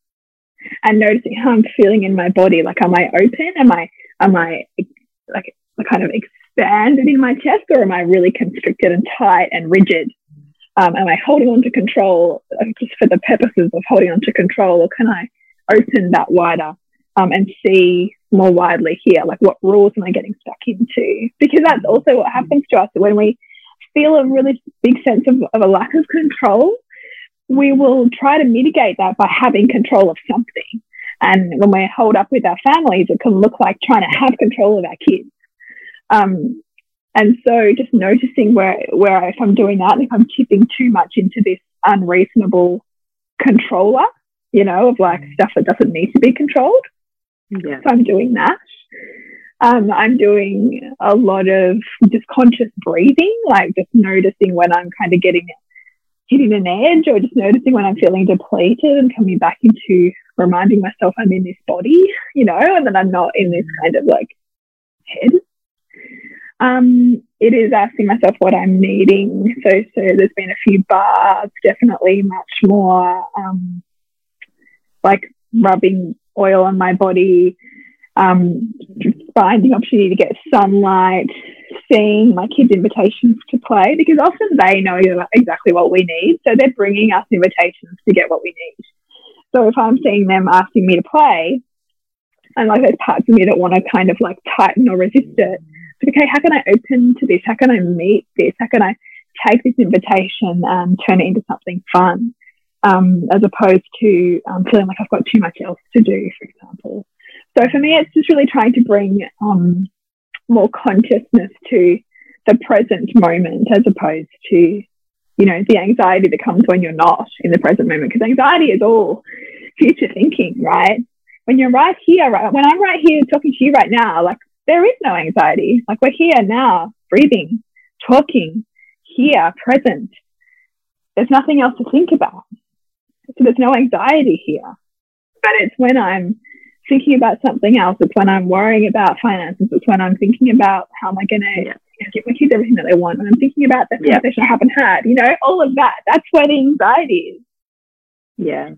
And noticing how I'm feeling in my body. Like, am I open? Am I, am I like kind of expanded in my chest or am I really constricted and tight and rigid? Um, am I holding on to control just for the purposes of holding on to control or can I open that wider um, and see more widely here, like what rules am I getting stuck into? Because that's also what happens to us when we feel a really big sense of, of a lack of control. We will try to mitigate that by having control of something. And when we hold up with our families, it can look like trying to have control of our kids. Um, and so just noticing where, where if I'm doing that, if I'm tipping too much into this unreasonable controller, you know, of like mm. stuff that doesn't need to be controlled. Yeah. So I'm doing that. Um, I'm doing a lot of just conscious breathing, like just noticing when I'm kind of getting hitting an edge or just noticing when I'm feeling depleted and coming back into reminding myself I'm in this body, you know, and that I'm not in this mm. kind of like head. Um, it is asking myself what I'm needing. So, so there's been a few baths, definitely much more um, like rubbing oil on my body, um, finding opportunity to get sunlight, seeing my kids' invitations to play because often they know exactly what we need. So they're bringing us invitations to get what we need. So if I'm seeing them asking me to play, and like there's parts of me that want to kind of like tighten or resist it. Okay, how can I open to this? How can I meet this? How can I take this invitation and turn it into something fun? um, as opposed to um, feeling like I've got too much else to do, for example. So for me, it's just really trying to bring um, more consciousness to the present moment as opposed to, you know, the anxiety that comes when you're not in the present moment. Because anxiety is all future thinking, right? When you're right here, right, when I'm right here talking to you right now, like there is no anxiety. Like we're here now, breathing, talking, here, present. There's nothing else to think about. So there's no anxiety here. But it's when I'm thinking about something else. It's when I'm worrying about finances. It's when I'm thinking about how am I going to yeah. give my kids everything that they want. When I'm thinking about the conversation yeah. I haven't had, you know, all of that. That's where the anxiety is. Yeah.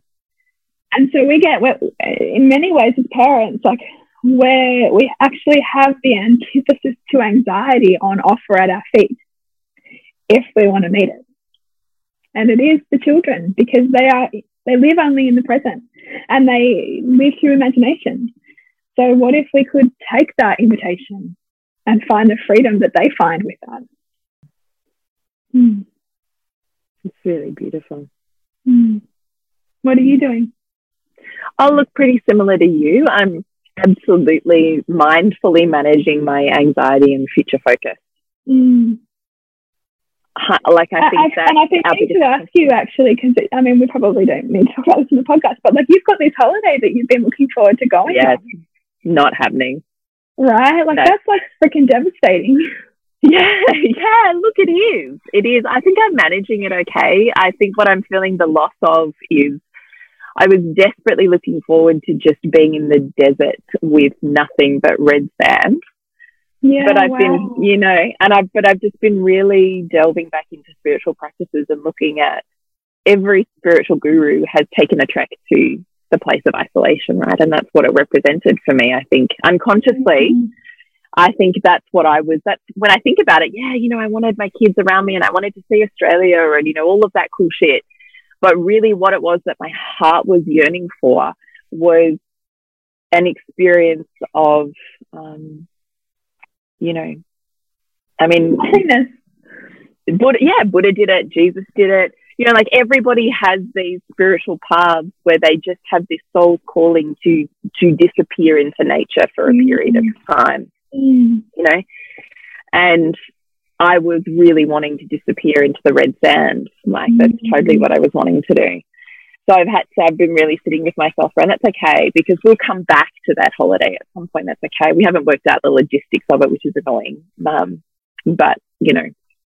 And so we get, in many ways, as parents, like where we actually have the antithesis to anxiety on offer at our feet if we want to meet it. And it is the children because they are they live only in the present and they live through imagination. So what if we could take that invitation and find the freedom that they find with that mm. it's really beautiful. Mm. what are you doing? I'll look pretty similar to you. I'm absolutely mindfully managing my anxiety and future focus mm like I think I, that. And I think I need to ask you actually, because I mean, we probably don't need to talk about this in the podcast, but like you've got this holiday that you've been looking forward to going. Yeah, not happening. Right, like no. that's like freaking devastating. Yeah, yeah, look, it is. It is. I think I'm managing it okay. I think what I'm feeling the loss of is I was desperately looking forward to just being in the desert with nothing but red sand. Yeah, but I've wow. been, you know, and I've, but I've just been really delving back into spiritual practices and looking at every spiritual guru has taken a trek to the place of isolation, right? And that's what it represented for me, I think, unconsciously. Mm-hmm. I think that's what I was. That's when I think about it. Yeah, you know, I wanted my kids around me and I wanted to see Australia and, you know, all of that cool shit. But really, what it was that my heart was yearning for was an experience of, um, you know, I mean, Buddha, yeah, Buddha did it, Jesus did it. You know, like everybody has these spiritual paths where they just have this soul calling to to disappear into nature for a period of mm. time. Mm. You know, and I was really wanting to disappear into the red sand. Like that's mm-hmm. totally what I was wanting to do. So I've had to, I've been really sitting with myself and that's okay because we'll come back to that holiday at some point. That's okay. We haven't worked out the logistics of it, which is annoying. Um, but you know,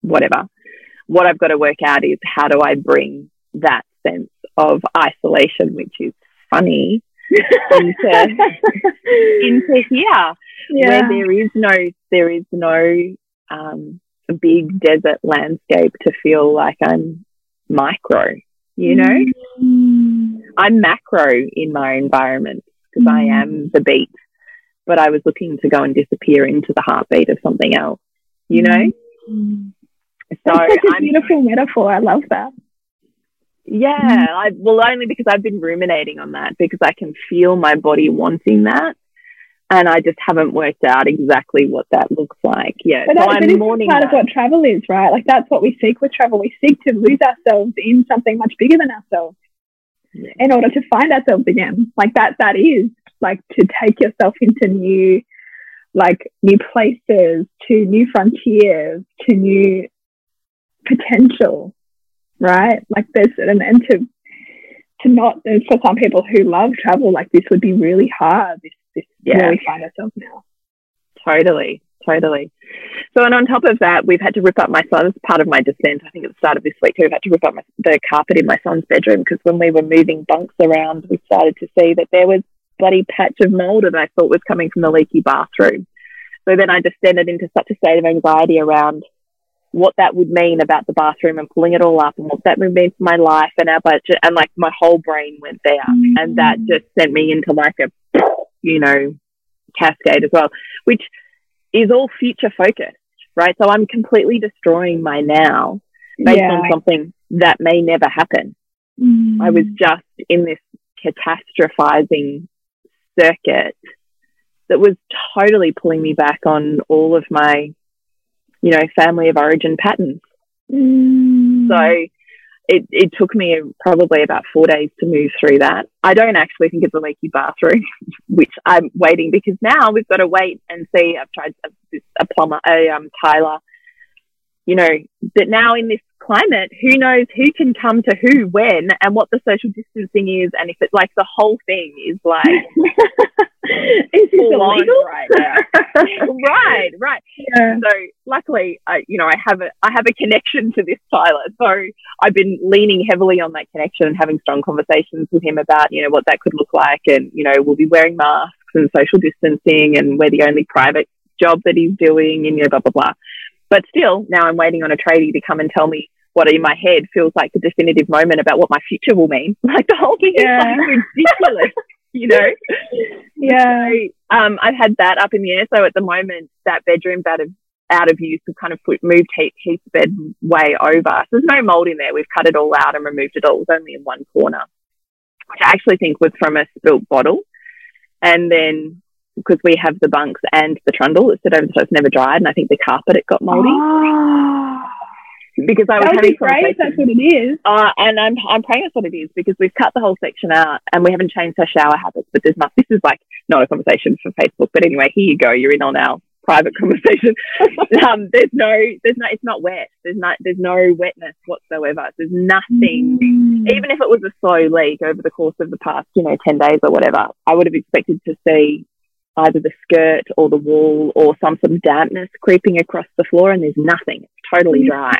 whatever. What I've got to work out is how do I bring that sense of isolation, which is funny, into, into here, yeah. where there is no, there is no, um, big desert landscape to feel like I'm micro, you know? Mm. I'm macro in my environment because mm. I am the beat, but I was looking to go and disappear into the heartbeat of something else, you know? Mm. So That's such a I'm, beautiful metaphor. I love that. Yeah, I, well, only because I've been ruminating on that because I can feel my body wanting that and I just haven't worked out exactly what that looks like yet. But, that, so I'm but mourning part that. of what travel is, right? Like that's what we seek with travel. We seek to lose ourselves in something much bigger than ourselves yeah. in order to find ourselves again. Like that, that is like to take yourself into new, like new places, to new frontiers, to new potential, right? Like there's, and, and to, to not, for some people who love travel, like this would be really hard. This this yeah. where we find ourselves now. Totally, totally. So, and on top of that, we've had to rip up my son's part of my descent. I think at the start of this week, we've had to rip up my, the carpet in my son's bedroom because when we were moving bunks around, we started to see that there was bloody patch of mold that I thought was coming from the leaky bathroom. So then I descended into such a state of anxiety around what that would mean about the bathroom and pulling it all up and what that would mean for my life and our budget and like my whole brain went there mm-hmm. and that just sent me into like a you know, cascade as well, which is all future focused, right? So I'm completely destroying my now based yeah. on something that may never happen. Mm. I was just in this catastrophizing circuit that was totally pulling me back on all of my, you know, family of origin patterns. Mm. So it, it took me probably about four days to move through that. I don't actually think it's a leaky bathroom, which I'm waiting because now we've got to wait and see. I've tried a, a plumber, a um, tiler, you know, but now in this climate, who knows who can come to who when and what the social distancing is and if it's like the whole thing is like is this illegal right now. right, right. Yeah. So luckily, I, you know, I have a I have a connection to this tiler. So I've been leaning heavily on that connection and having strong conversations with him about you know what that could look like, and you know we'll be wearing masks and social distancing, and we're the only private job that he's doing, and you know blah blah blah. But still, now I'm waiting on a tradie to come and tell me what in my head feels like the definitive moment about what my future will mean. Like the whole thing yeah. is like ridiculous, you know? Yeah. So, um, I've had that up in the air. So at the moment, that bedroom's out of out of use. We've kind of put, moved Heath's bed way over. So there's no mold in there. We've cut it all out and removed it all. It was only in one corner, which I actually think was from a spilt bottle. And then because we have the bunks and the trundle that sit over, the so it's never dried. And I think the carpet it got moldy. Oh. Because I was that would be great. That's what it is. Uh, and I'm I'm praying that's what it is because we've cut the whole section out and we haven't changed our shower habits. But there's not. This is like not a conversation for Facebook. But anyway, here you go. You're in on our private conversation. um, there's no, there's no, it's not wet. There's not, there's no wetness whatsoever. There's nothing. Mm. Even if it was a slow leak over the course of the past, you know, ten days or whatever, I would have expected to see either the skirt or the wall or some sort of dampness creeping across the floor and there's nothing. It's totally dry.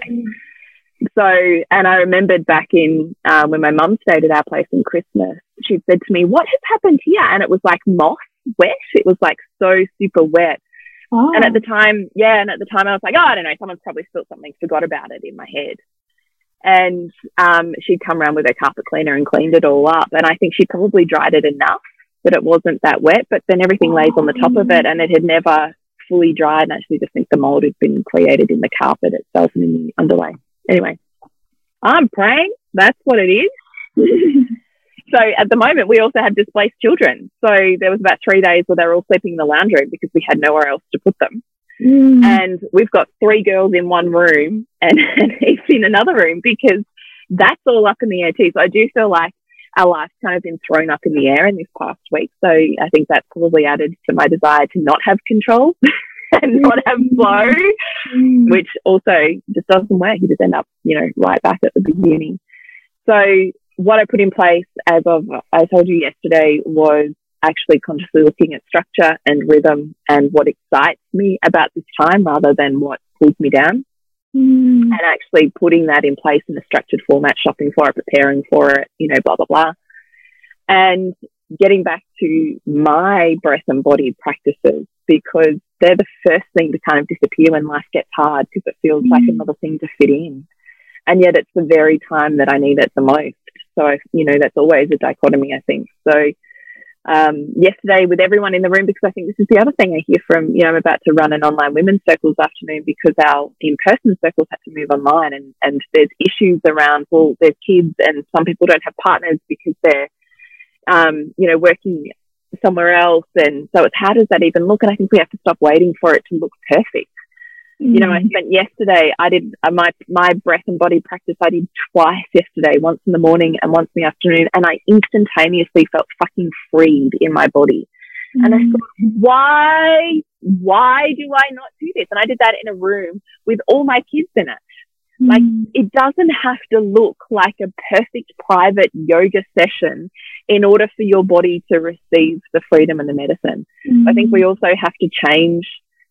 So, and I remembered back in uh, when my mum stayed at our place in Christmas, she said to me, What has happened here? And it was like moss wet. It was like so super wet. Oh. And at the time, yeah, and at the time I was like, Oh, I don't know, someone's probably spilled something, forgot about it in my head. And um, she'd come around with her carpet cleaner and cleaned it all up. And I think she probably dried it enough that it wasn't that wet, but then everything lays on the top of it and it had never fully dried. And I actually just think the mold had been created in the carpet itself and in the underlay. Anyway, I'm praying. That's what it is. so at the moment, we also have displaced children. So there was about three days where they were all sleeping in the lounge room because we had nowhere else to put them. Mm. And we've got three girls in one room and, and he's in another room because that's all up in the air too. So I do feel like our life's kind of been thrown up in the air in this past week. So I think that's probably added to my desire to not have control and not have flow, mm. which also just doesn't work. You just end up, you know, right back at the beginning. So what I put in place as of, I told you yesterday was actually consciously looking at structure and rhythm and what excites me about this time rather than what pulls me down. Mm. And actually putting that in place in a structured format, shopping for it, preparing for it, you know, blah, blah, blah. And getting back to my breath and body practices because they're the first thing to kind of disappear when life gets hard because it feels mm. like another thing to fit in. And yet it's the very time that I need it the most. So, you know, that's always a dichotomy, I think. So, um, yesterday with everyone in the room, because I think this is the other thing I hear from, you know, I'm about to run an online women's circles afternoon because our in-person circles had to move online and, and there's issues around, well, there's kids and some people don't have partners because they're, um, you know, working somewhere else. And so it's how does that even look? And I think we have to stop waiting for it to look perfect. Mm. You know, I mm. spent yesterday, I did uh, my, my breath and body practice. I did twice yesterday, once in the morning and once in the afternoon. And I instantaneously felt fucking freed in my body. Mm. And I mm. thought, why, why do I not do this? And I did that in a room with all my kids in it. Like mm. it doesn't have to look like a perfect private yoga session in order for your body to receive the freedom and the medicine. Mm. I think we also have to change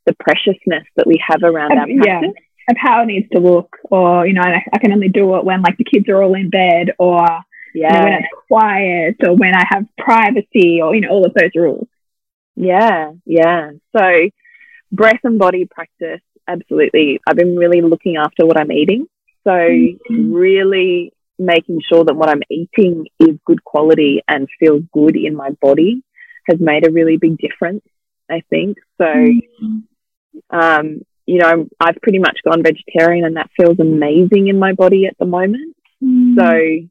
the preciousness that we have around our practice. Yeah. Of how it needs to look, or you know, I, I can only do it when like the kids are all in bed, or yeah. You know, when it's quiet, or when I have privacy, or you know, all of those rules. Yeah, yeah. So, breath and body practice absolutely. I've been really looking after what I'm eating. So mm-hmm. really making sure that what I'm eating is good quality and feels good in my body has made a really big difference, I think. So, mm-hmm. Um, you know, I've pretty much gone vegetarian and that feels amazing in my body at the moment. Mm-hmm. So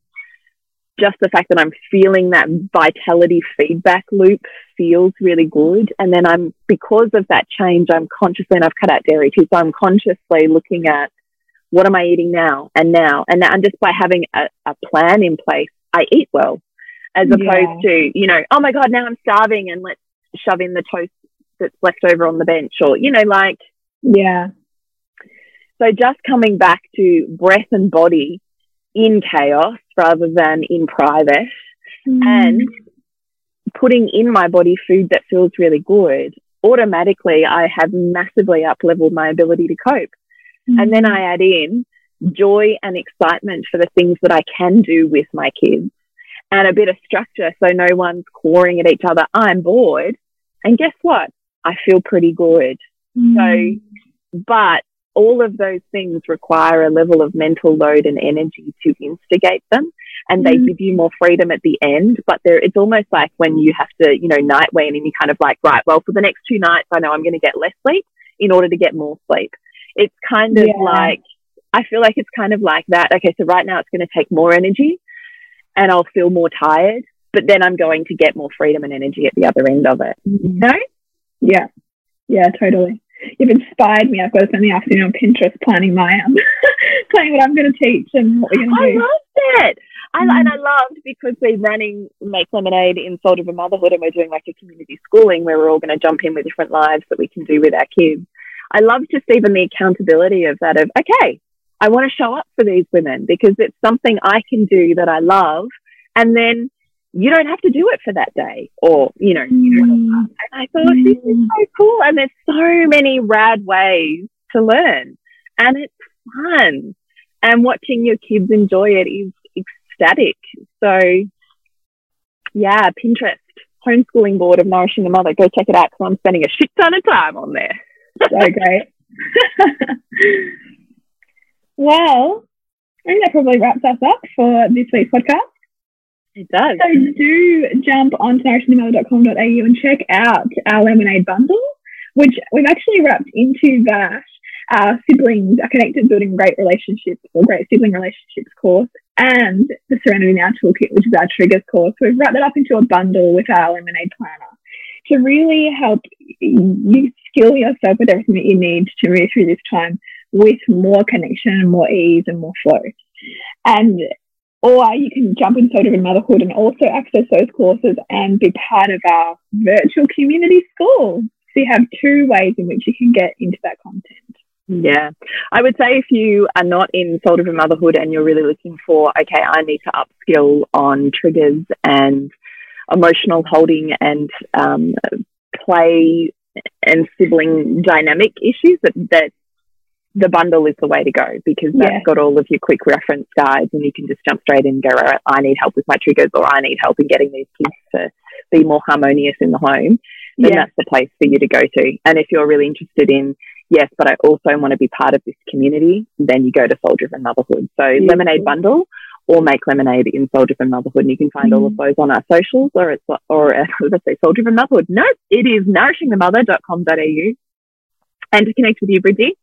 just the fact that I'm feeling that vitality feedback loop feels really good. And then I'm, because of that change, I'm consciously, and I've cut out dairy too, so I'm consciously looking at what am I eating now and now and now. And just by having a, a plan in place, I eat well as opposed yeah. to, you know, oh my God, now I'm starving and let's shove in the toast that's left over on the bench or, you know, like. Yeah. So just coming back to breath and body in chaos rather than in private mm. and putting in my body food that feels really good, automatically I have massively up leveled my ability to cope. Mm. And then I add in joy and excitement for the things that I can do with my kids and a bit of structure so no one's clawing at each other. I'm bored. And guess what? I feel pretty good. Mm. So, but all of those things require a level of mental load and energy to instigate them and they mm. give you more freedom at the end but there it's almost like when you have to you know night wean and you kind of like right well for the next two nights i know i'm going to get less sleep in order to get more sleep it's kind of yeah. like i feel like it's kind of like that okay so right now it's going to take more energy and i'll feel more tired but then i'm going to get more freedom and energy at the other end of it you know yeah yeah totally you've inspired me. I've got to spend the afternoon on Pinterest planning my um, planning what I'm going to teach and what we're going to do. I loved it. I, mm. And I loved because we're running Make Lemonade in Soul Driven Motherhood and we're doing like a community schooling where we're all going to jump in with different lives that we can do with our kids. I love just even the accountability of that of, okay, I want to show up for these women because it's something I can do that I love. And then you don't have to do it for that day or, you know, mm. and I thought this is so cool. And there's so many rad ways to learn and it's fun and watching your kids enjoy it is ecstatic. So yeah, Pinterest, homeschooling board of nourishing the mother. Go check it out because I'm spending a shit ton of time on there. so great. well, I think that probably wraps us up for this week's podcast. It does. So do jump onto nourishingthemother.com.au and check out our lemonade bundle, which we've actually wrapped into that our siblings are connected building great relationships or great sibling relationships course and the Serenity Now Toolkit, which is our triggers course. We've wrapped that up into a bundle with our lemonade planner to really help you skill yourself with everything that you need to move through this time with more connection and more ease and more flow. And or you can jump in Soul Driven Motherhood and also access those courses and be part of our virtual community school. So you have two ways in which you can get into that content. Yeah. I would say if you are not in Soul Driven Motherhood and you're really looking for, okay, I need to upskill on triggers and emotional holding and um, play and sibling dynamic issues, that, that the bundle is the way to go because that's yeah. got all of your quick reference guides and you can just jump straight in and go, I need help with my triggers or I need help in getting these kids to be more harmonious in the home, then yeah. that's the place for you to go to. And if you're really interested in, yes, but I also want to be part of this community, then you go to Soul Driven Motherhood. So yeah. Lemonade Bundle or Make Lemonade in Soul Driven Motherhood. And you can find mm. all of mm. those on our socials or it's, or uh, let's say Soul Driven Motherhood. No, it is nourishingthemother.com.au. And to connect with you, Bridgie,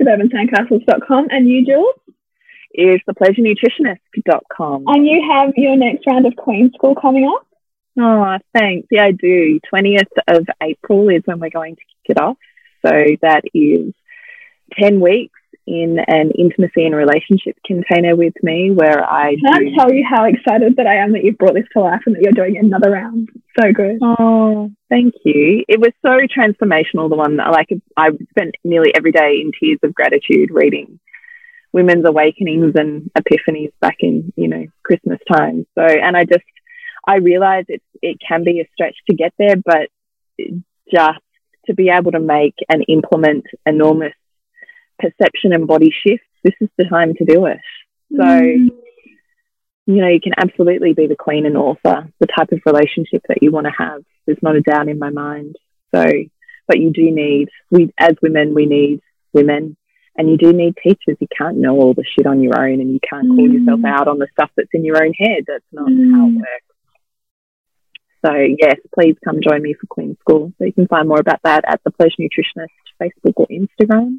suburbansandcastles.com and you, Jules? Is thepleasurenutritionist.com. And you have your next round of Queen School coming up? Oh, thanks. Yeah, I do. 20th of April is when we're going to kick it off. So that is 10 weeks in an intimacy and relationship container with me where I can't do... tell you how excited that I am that you've brought this to life and that you're doing another round. So good. Oh, thank you. It was so transformational. The one that like I spent nearly every day in tears of gratitude reading women's awakenings and epiphanies back in, you know, Christmas time. So, and I just, I realize it, it can be a stretch to get there, but just to be able to make and implement enormous perception and body shifts, this is the time to do it. So, mm. you know, you can absolutely be the queen and author, the type of relationship that you want to have. There's not a doubt in my mind. So, but you do need, we, as women, we need women and you do need teachers. You can't know all the shit on your own and you can't call mm. yourself out on the stuff that's in your own head. That's not mm. how it works. So yes, please come join me for Queen School. So you can find more about that at the Pleasure Nutritionist Facebook or Instagram